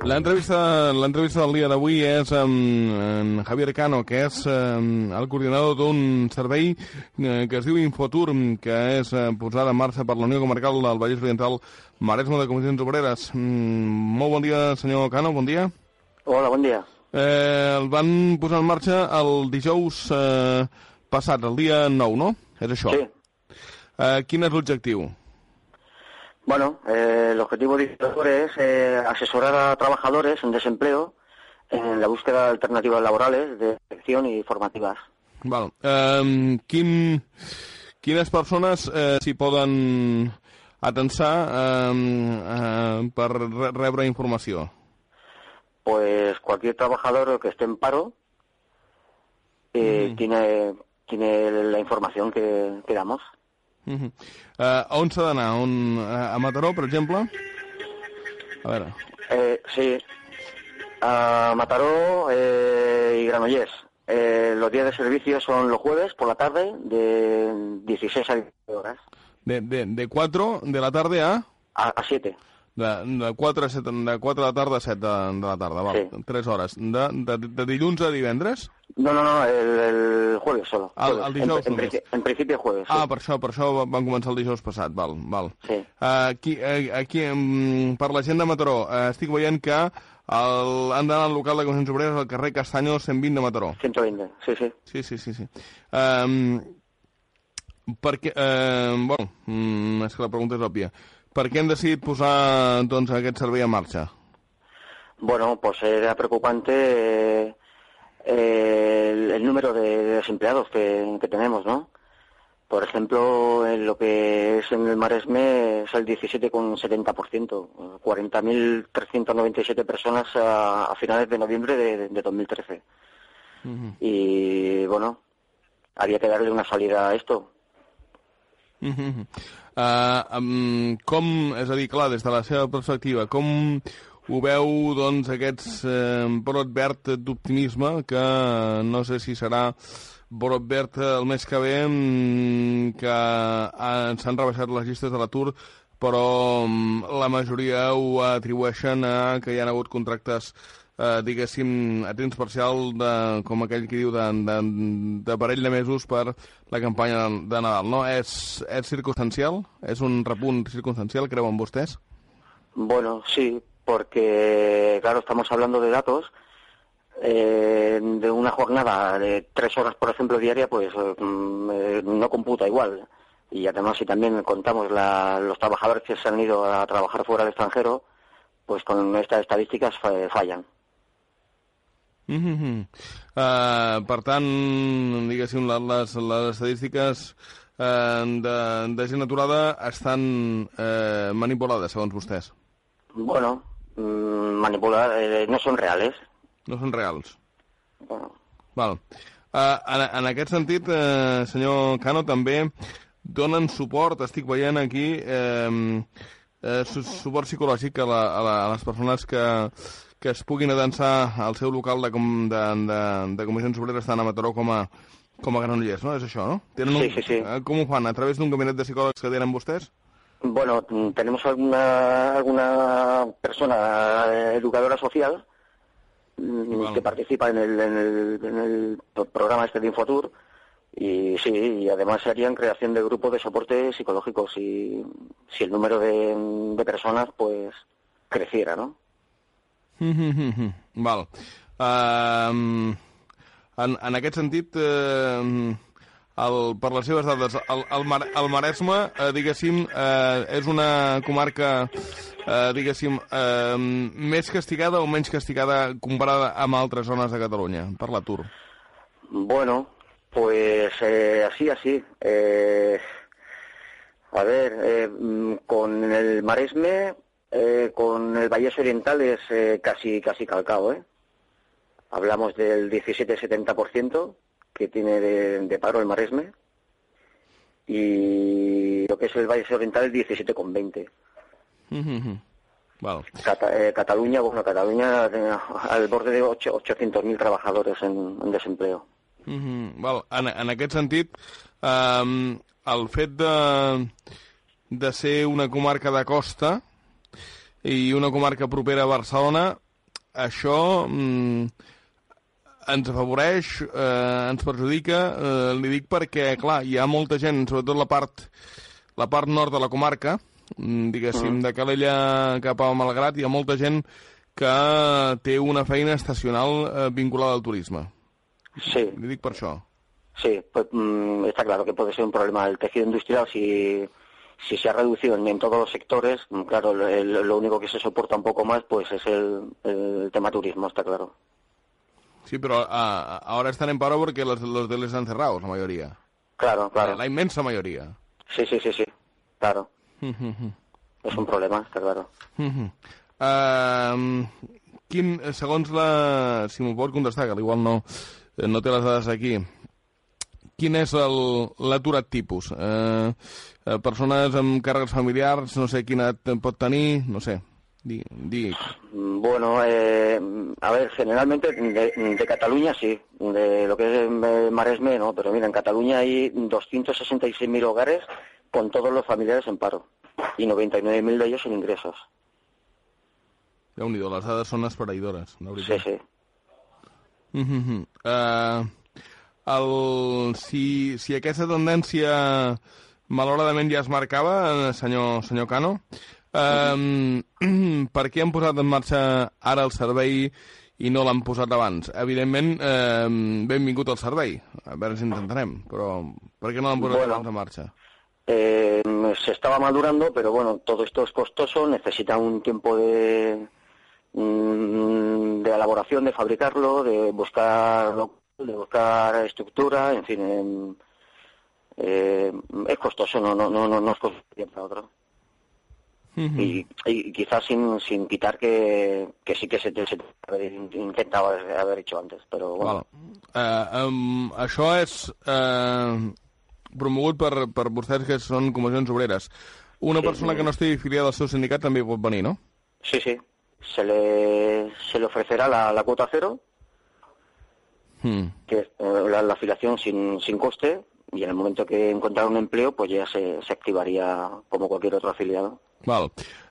L'entrevista l'entrevista del dia d'avui és amb en Javier Cano, que és eh, el coordinador d'un servei eh, que es diu Infotur, que és eh, posada en marxa per la Unió Comarcal del Vallès Oriental Maresme de Comissions Obreres. Mm, molt bon dia, senyor Cano, bon dia. Hola, bon dia. Eh, el van posar en marxa el dijous eh, passat, el dia 9, no? És això? Sí. Eh, quin és l'objectiu? Bueno, eh, el objetivo de es eh, asesorar a trabajadores en desempleo en la búsqueda de alternativas laborales, de selección y formativas. Val. Eh, quin, quines persones eh, s'hi poden atensar eh, eh, per re rebre informació? Pues cualquier trabajador que esté en paro eh, Mm. tiene, tiene la información que, que damos. Uh -huh. uh, on s'ha d'anar? On, uh, a Mataró, per exemple? A veure. Eh, sí, a Mataró eh, y Granollers. Eh, los días de servicio son los jueves por la tarde de 16 a 19 horas, De, de, de 4 de la tarda a... a, a 7. De, de 4 a 7, de 4 de la tarda a 7 de, de la tarda, val. Sí. 3 hores. De, de, de dilluns a divendres? No, no, no, el, el jueves solo. Al- jueves. al dijous en, en, només. princi- en principio jueves. sí. Ah, per això, per això van començar el dijous passat, val, val. Sí. Uh, aquí, uh, aquí um, per la gent de Mataró, uh, estic veient que el, han d'anar al local de Comissions Obreres al carrer Castanyo 120 de Mataró. 120, sí, sí. Sí, sí, sí, sí. Um, perquè, uh, bueno, mm, és que la pregunta és òbvia. Per què han decidit posar doncs, aquest servei en marxa? Bueno, pues era preocupante eh, eh, el, el número de desempleados que, que tenemos, ¿no? Por ejemplo, en lo que es en el Maresme es el 17,70%, 40.397 personas a, a finales de noviembre de, de 2013. Y bueno, había que darle una salida a esto. Uh -huh. uh, um, com, és a dir, clar, des de la seva perspectiva, com ho veu, doncs, aquests eh, brot verd d'optimisme, que no sé si serà brot verd el mes que ve, mm, que ah, s'han rebaixat les llistes de l'atur, però mm, la majoria ho atribueixen a que hi ha hagut contractes eh, diguéssim, a temps parcial, de, com aquell que diu, de, de, de parell de mesos per la campanya de Nadal, no? És, és circunstancial? És un repunt circunstancial, creuen vostès? Bueno, sí, porque, claro, estamos hablando de datos. eh, de una jornada de tres horas, por ejemplo, diaria, pues mm, eh, no computa igual. Y además, si también contamos la- los trabajadores que se han ido a trabajar fuera del extranjero, pues con estas estadísticas fa- fallan. Mm -hmm. uh, per tant, diguéssim, les, les estadístiques uh, de, de gent aturada estan uh, manipulades, segons vostès. Bueno, mm, manipular, eh, no son reales. No són reals. Bueno, Val. Uh, en, en aquest sentit, uh, senyor Cano, també donen suport, estic veient aquí, eh, eh, su suport psicològic a, la, a, la, a les persones que, que es puguin adensar al seu local de, com, de, de, de comissions obreres tant a Mataró com a, com a Granollers, no? És això, no? Tenen un, Sí, sí, sí. eh, Com ho fan? A través d'un gabinet de psicòlegs que tenen vostès? Bueno, mm, tenemos alguna, alguna persona eh, educadora social mm, Vale. que participa en el, en, el, en el pro- programa este de Infotur y sí, y además se harían creación de grupos de soporte psicológico si, si el número de, de personas pues creciera, ¿no? Val. Uh, en, en aquest sentit, uh, el, per les seves dades, el, el, Mar, el Maresme, uh, diguéssim, uh, és una comarca, uh, diguéssim, uh, més castigada o menys castigada comparada amb altres zones de Catalunya per l'atur? Bueno, pues eh, así, así. Eh, A ver, eh, mm, con el Maresme, eh, con el Valles Oriental es eh, casi casi calcado, ¿eh? Hablamos del 17-70% que tiene de, de paro el Maresme y lo que es el Valles Oriental el 17,20. Mhm. Val. Cata- eh, Cataluña, bueno, Cataluña eh, al borde de ocho- 800.000 trabajadores en, en desempleo. Mhm. Val. En, en aquest sentit, um, el fet de, de ser una comarca de costa i una comarca propera a Barcelona, això mm, ens afavoreix, eh, ens perjudica, eh, li dic perquè, clar, hi ha molta gent, sobretot la part, la part nord de la comarca, mm, diguéssim, de Calella cap a Malgrat, hi ha molta gent que té una feina estacional eh, vinculada al turisme. Sí, Li dic per això. sí, pues, mm, está claro que puede ser un problema. El tejido industrial, si, si se ha reducido en, en todos los sectores, mm, claro, el- lo único que se soporta un poco más pues es el, el tema turismo, está claro. Sí, pero ah, ahora están en paro porque los, los de les han cerrado, la mayoría. Claro, claro. La inmensa mayoría. Sí, sí, sí, sí, claro. Es un problema, está claro. Uh, quin, segons la... Si m'ho pot contestar, que igual no, no té les dades aquí. Quin és el- l'aturat tipus? Eh, eh, persones amb càrrecs familiars, no sé quina edat pot tenir, no sé. Di, di. Bueno, eh, a ver, generalmente de, de Cataluña sí, de lo que es eh, Maresme no, pero mira, en Cataluña hay 266.000 hogares con todos los familiares en paro y 99.000 de ellos sin ingresos. déu nhi les dades són esfereïdores, la Sí, veritat. Sí. Mhm. Uh, el, si, si aquesta tendència malauradament ja es marcava, eh, senyor, senyor Cano, um, per què han posat en marxa ara el servei i no l'han posat abans? Evidentment, um, benvingut al servei, a veure si intentarem, però per què no l'han posat Bueno. abans en marxa? Eh, se estaba madurando, pero bueno, todo esto es costoso, necesita un tiempo de, mm, de elaboración, de fabricarlo, de buscar de buscar estructura, en fin, em, eh, es costoso, no, no, no, no, es costoso para otro. Y, y quizás sin, sin quitar que, que sí que se, se haber, haber hecho antes, pero bueno. Val. Uh, um, això és uh, promogut per, per vostès que són comissions obreres. Una Sí, persona que no estigui afiliada al seu sindicat també pot venir, no? Sí, sí, se le, se le ofrecerá la, la cuota cero Hmm. que es la, la afiliación sin, sin coste y en el momento que encontrara un empleo pues ya se, se activaría como cualquier otro afiliado. Val.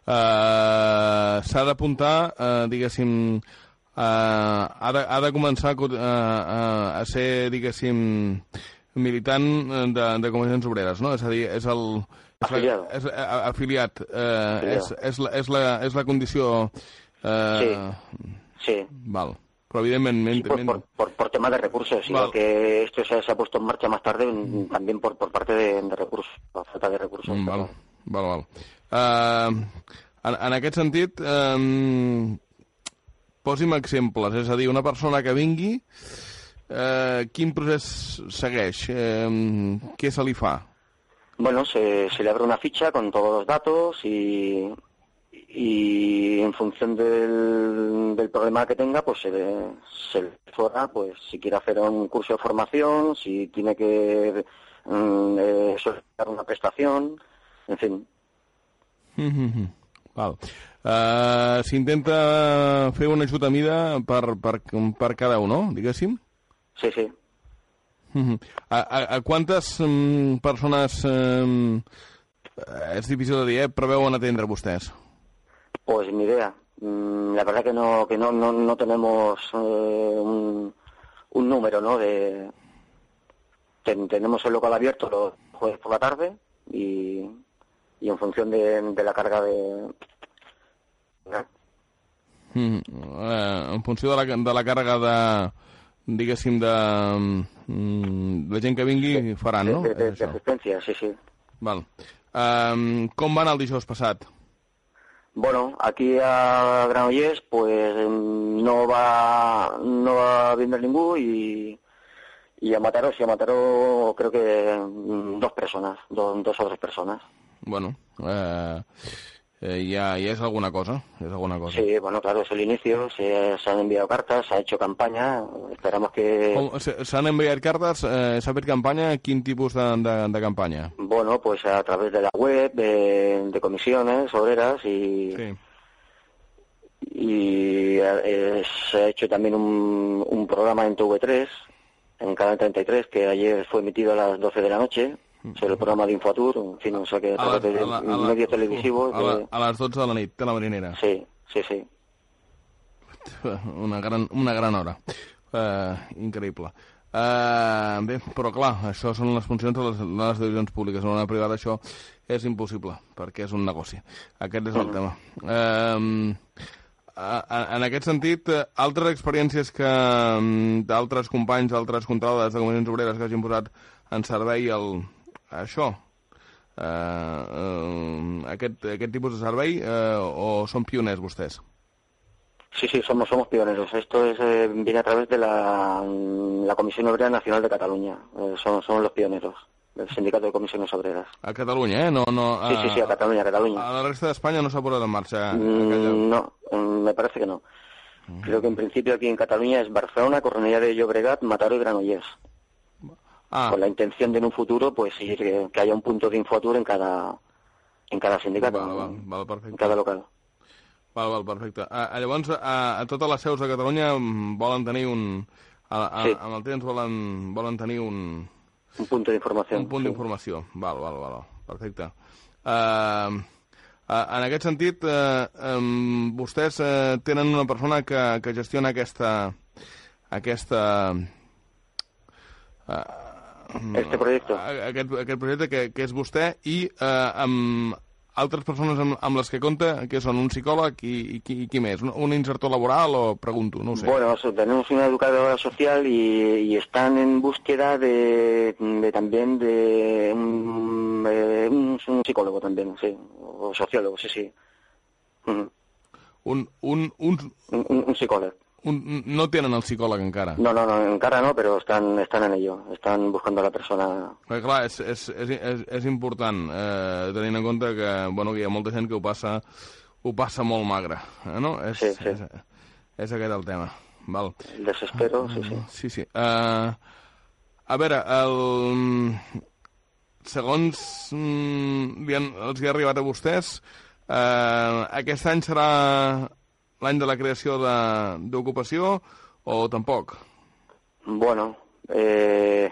Uh, S'ha d'apuntar, uh, diguéssim, uh, ha, de, ha de començar a, co- a, ser, diguéssim, militant de, de comissions obreres, no? És a dir, és el... Afiliado. És, afiliat. Uh, Afiliado. és, és, la, és, la, és la condició... Uh, Sí, Val. Però, evidentment... sí, por, por, por, por tema de recursos, igual que esto se, se ha puesto en marcha más tarde mm, también por, por parte de, de recursos, por falta de recursos. Mm, val, val, val. Uh, en, en aquest sentit, um, posi'm exemples, és a dir, una persona que vingui, uh, quin procés segueix? Um, què se li fa? Bueno, se, se le abre una ficha con todos los datos y, y en función del, del problema que tenga, pues se le, se le fuera, pues si quiere hacer un curso de formación, si tiene que mm, eh, solicitar una prestación, en fin. Val. Uh, S'intenta fer un ajut a mida per, per, per cada un, no? Diguéssim. Sí, sí. A, a, a quantes mm, persones, um, és difícil de dir, eh, preveuen atendre vostès? Pues ni idea. Mm, La verdad que no, que no, no, no tenemos eh, un, un número, ¿no? De, ten- tenemos el local abierto los jueves por la tarde y, y en función de, de la carga de... Mm, eh, en funció de la, de la càrrega de, diguéssim, de, mm, de gent que vingui, faran, no? de- de- de això. asistencia, sí, sí. Val. Um, com va anar el dijous passat? Bueno, aquí a Granollers pues no va no va a vender ningún y, y a Mataró, sí, a Mataró creo que mm, dos personas, dos, dos o tres personas. Bueno, eh, eh, ya, ya es alguna cosa, es alguna cosa. Sí, bueno, claro, es el inicio, se, se han enviado cartas, se ha hecho campaña, esperamos que... Se- S'han enviat cartes, eh, s'ha fet campanya, quin tipus de, de, de campanya? Bueno, pues a través de la web, de, de comisiones obreras y, Sí. y eh, se ha hecho también un, un programa en TV3, en Canal 33, que ayer fue emitido a las 12 de la noche, sobre el programa de Infotur, en fin, o sea que a de a la- a la- medios televisivos... A, la, de- a les 12 de la nit, de la marinera. Sí, sí, sí. Una gran, una gran hora. Uh, increïble. Uh, bé, però clar, això són les funcions de les, de les televisions públiques. En una privada això és impossible, perquè és un negoci. Aquest és el tema. Uh, en aquest sentit, eh, altres experiències que mm, d'altres companys, d'altres contrades de comissions obreres que hagin posat en servei el, això, eh, eh, aquest, aquest tipus de servei, eh, o són pioners vostès? Sí, sí, somos, somos pioneros. Esto es, eh, viene a través de la, la Comisión Obrera Nacional de Cataluña. Eh, son, son los pioneros del Sindicato de Comisiones Obreras. A Catalunya, eh? No, no, Sí, sí, sí, a Catalunya, a Catalunya. A la resta d'Espanya no s'ha posat en marxa aquella... Mm, no, mm, me parece que no. Creo que en principio aquí en Cataluña es Barcelona, Cornellà de Llobregat, Mataró y Granollers. Ah, Con la intención de en un futuro, pues ir, que, que haya un punto de infotur en cada, en cada sindicato, val, val, en val, perfecte. cada local. Val, val, perfecte. A, a, llavors, a, a totes les seus de Catalunya mm, volen tenir un... A, a, Sí. Amb el temps volen, volen tenir un, Un punto de información. un punt sí. d'informació. Val, val, val, perfecte. Uh, uh, en aquest sentit, uh, um, vostès uh, tenen una persona que, que gestiona aquesta... aquesta Este proyecto. a- aquest, aquest projecte que, que és vostè i eh, amb altres persones amb, amb les que compta, que són un psicòleg i, i, qui, i qui més? Un, un insertor laboral o pregunto? No sé. Bueno, so- tenemos una educadora social y, y están en búsqueda de, de también de un, eh, un- un psicólogo también, sí, o sociólogo, sí, sí. Ujú. Un, un, un, Un, un- un psicólogo. Un, no tenen el psicòleg encara. No, no, no, en cara no, pero están, están en ello, están buscando a la persona. Perquè, clar, és, és, és, és, és important, eh, tenint en compte que, bueno, que hi ha molta gent que ho passa, ho passa molt magre, eh, no? És, Sí, sí. És, és aquest el tema. Val. El desespero, sí, sí. Sí, sí. Uh, a veure, el... segons mm, els hi ha arribat a vostès, uh, aquest any serà l'any de la creació d'ocupació o tampoc? Bueno, eh,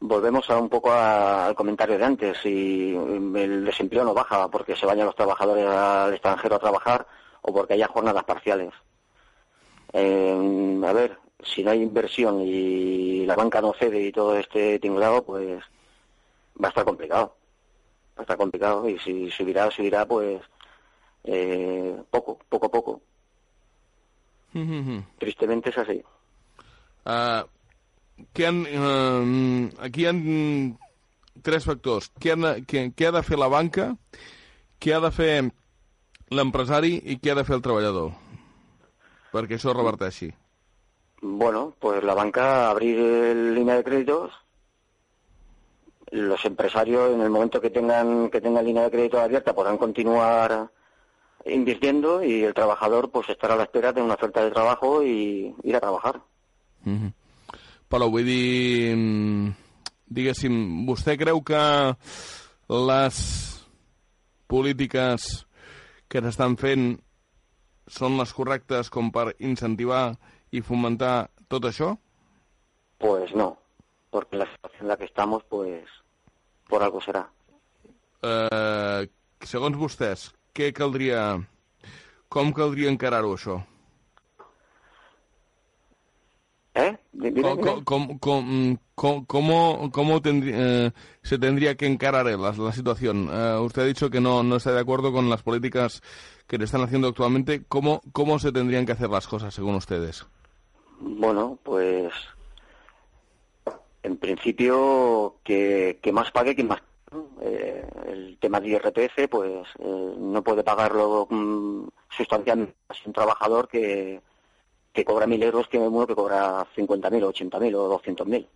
volvemos a un poco al comentario de antes. Si el desempleo no baja porque se vayan los trabajadores al extranjero a trabajar o porque haya jornadas parciales. Eh, a ver, si no hay inversión y la banca no cede y todo este tinglado, pues va a estar complicado. Va a estar complicado y si subirá, subirá, pues eh, poco, poco a poco. Tristemente es así. Uh, què han, uh, aquí hi ha tres factors. Què, han, què, què ha de fer la banca, què ha de fer l'empresari i què ha de fer el treballador? Perquè això reverteixi. Bueno, pues la banca abrir línea de créditos. Los empresarios, en el momento que tengan que tengan línea de crédito abierta, podrán continuar invirtiendo y el trabajador pues estará a la espera de una oferta de trabajo y ir a trabajar. Mm -hmm. Però vull dir, mm, diguéssim, vostè creu que les polítiques que s'estan fent són les correctes com per incentivar i fomentar tot això? Pues no, porque la situación en la que estamos, pues por algo será. Eh, segons vostès, què caldria... Com caldria encarar-ho, això? ¿Eh? Dime, dime. cómo, cómo tendrí- eh, se tendría que encarar la, la situación? Eh, usted ha dicho que no, no está de acuerdo con las políticas que le están haciendo actualmente. ¿Cómo, ¿Cómo se tendrían que hacer las cosas, según ustedes? Bueno, pues en principio que, que más pague quien más. Eh, el tema de IRPF, pues eh, no puede pagarlo mm, sustancialmente más un trabajador que, que cobra mil euros que uno que cobra 50.000 o 80.000 o 200.000.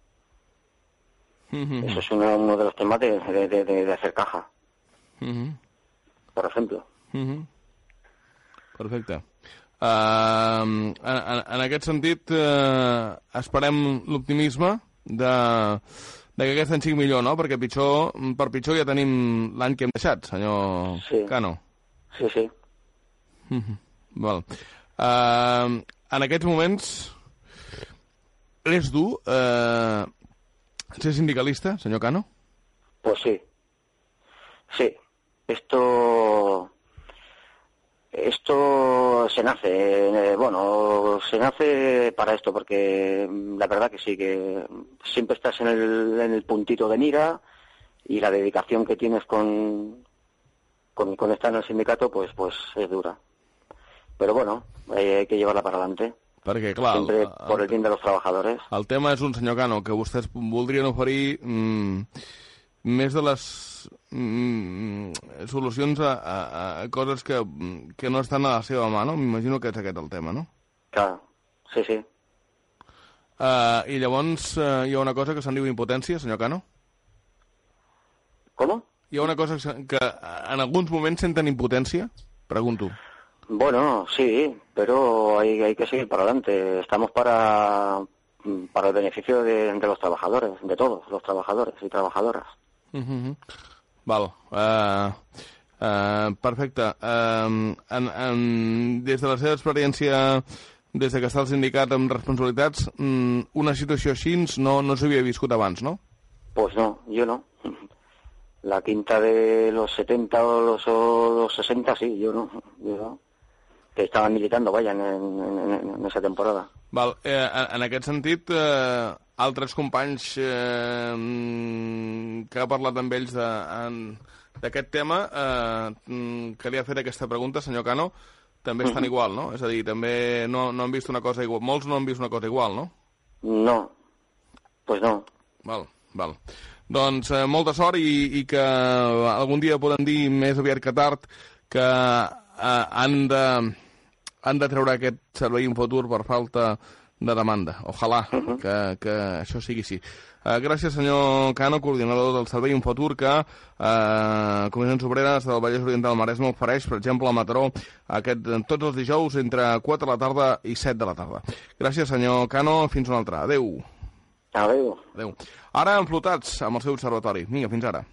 Eso es uno, uno de los temas de, de, de- de hacer caja. Uh -huh. por ejemplo. Uh -huh. Perfecte. Uh, en, en, en aquest sentit, uh, esperem l'optimisme de, de que aquest any sigui millor, no? Perquè pitjor, per pitjor ja tenim l'any que hem deixat, senyor Sí. Cano. Sí, sí. Uh -huh. Val. Uh, en aquests moments és dur uh, ser sindicalista, senyor Cano? Pues sí. Sí. Esto. Se nace, eh, bueno, se nace para esto, porque mm, la verdad que sí, que siempre estás en el, en el puntito de mira y la dedicación que tienes con, con, con estar en el sindicato, pues, pues es dura. Pero bueno, eh, hay que llevarla para adelante, Perquè, clar, siempre el, por el bien de los trabajadores. el tema és un senyor Cano, que vostès voldrien oferir mm, més de les mm, solucions a, a, a coses que, que no estan a la seva mà, no? M'imagino que és aquest el tema, no? Claro, sí, sí. Uh, I llavors uh, hi ha una cosa que se'n diu impotència, senyor Cano? ¿Cómo? Hi ha una cosa que en alguns moments senten impotència? Pregunto. Bueno, sí, pero hay, hay que seguir para adelante. Estamos para, para el beneficio de, de los trabajadores, de todos los trabajadores y trabajadoras. Uh -huh. Val. Uh, uh, perfecte. Uh, en, en, des de la seva experiència, des de que està al sindicat amb responsabilitats, mm, una situació així no, no s'havia viscut abans, no? Pues no, yo no. La quinta de los 70 o los, o los 60, sí, yo no. Yo no. Que estaban militando, vaya, en, en- en- esa temporada. Val. Eh, en, aquest sentit, eh, altres companys eh, mm, que ha parlat amb ells d'aquest tema, eh, mm, que li ha fet aquesta pregunta, senyor Cano, també estan igual, no? És a dir, també no, no han vist una cosa igual. Molts no han vist una cosa igual, no? No, pues no. Val, val. Doncs eh, molta sort i, i que algun dia poden dir més aviat que tard que eh, han, de, han de treure aquest servei un futur per falta de demanda. Ojalà que, que això sigui així. Eh, gràcies, senyor Cano, coordinador del Servei Un Futur, que eh, Comissions Obreres del Vallès Oriental del Maresme ofereix, per exemple, a Mataró, aquest, tots els dijous entre 4 de la tarda i 7 de la tarda. Gràcies, senyor Cano. Fins una altra. Adéu. Adeu. Adéu. Ara enflotats amb el seu observatori. Vinga, fins ara.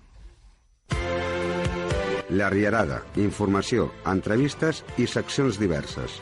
La Rierada, informació, entrevistes i seccions diverses.